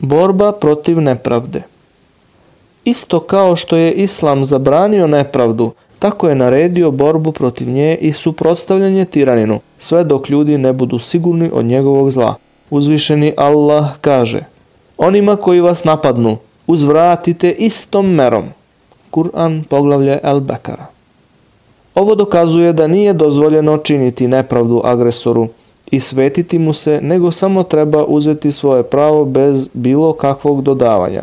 Borba protiv nepravde Isto kao što je Islam zabranio nepravdu, tako je naredio borbu protiv nje i suprotstavljanje tiraninu, sve dok ljudi ne budu sigurni od njegovog zla. Uzvišeni Allah kaže Onima koji vas napadnu, uzvratite istom merom. Kur'an poglavlje El Bekara. Ovo dokazuje da nije dozvoljeno činiti nepravdu agresoru i svetiti mu se, nego samo treba uzeti svoje pravo bez bilo kakvog dodavanja.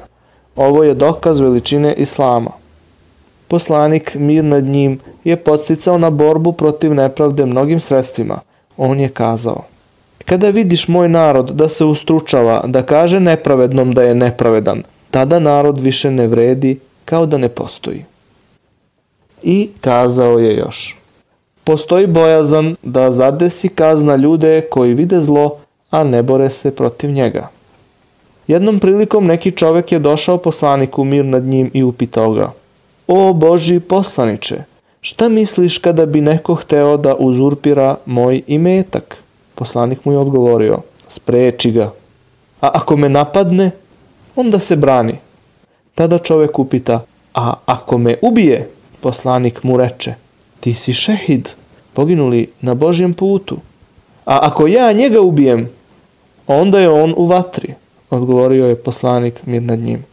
Ovo je dokaz veličine Islama. Poslanik, mir nad njim, je podsticao na borbu protiv nepravde mnogim sredstvima. On je kazao, Kada vidiš moj narod da se ustručava, da kaže nepravednom da je nepravedan, tada narod više ne vredi kao da ne postoji. I kazao je još, postoji bojazan da zadesi kazna ljude koji vide zlo, a ne bore se protiv njega. Jednom prilikom neki čovek je došao poslaniku mir nad njim i upitao ga, O Boži poslaniče, šta misliš kada bi neko hteo da uzurpira moj imetak? Poslanik mu je odgovorio, spreči ga. A ako me napadne, onda se brani. Tada čovek upita, a ako me ubije? Poslanik mu reče, ti si šehid, poginuli na Božjem putu. A ako ja njega ubijem, onda je on u vatri, odgovorio je poslanik mir nad njim.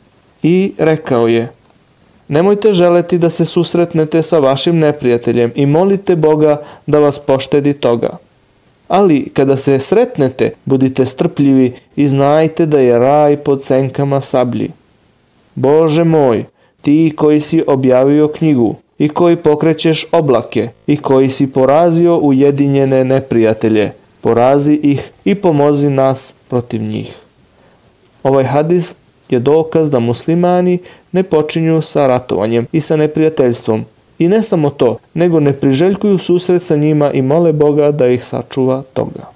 I rekao je, Nemojte želeti da se susretnete sa vašim neprijateljem i molite Boga da vas poštedi toga. Ali kada se sretnete, budite strpljivi i znajte da je raj pod senkama sablji. Bože moj, ti koji si objavio knjigu i koji pokrećeš oblake i koji si porazio ujedinjene neprijatelje, porazi ih i pomozi nas protiv njih. Ovaj hadis je dokaz da muslimani ne počinju sa ratovanjem i sa neprijateljstvom. I ne samo to, nego ne priželjkuju susret sa njima i mole Boga da ih sačuva toga.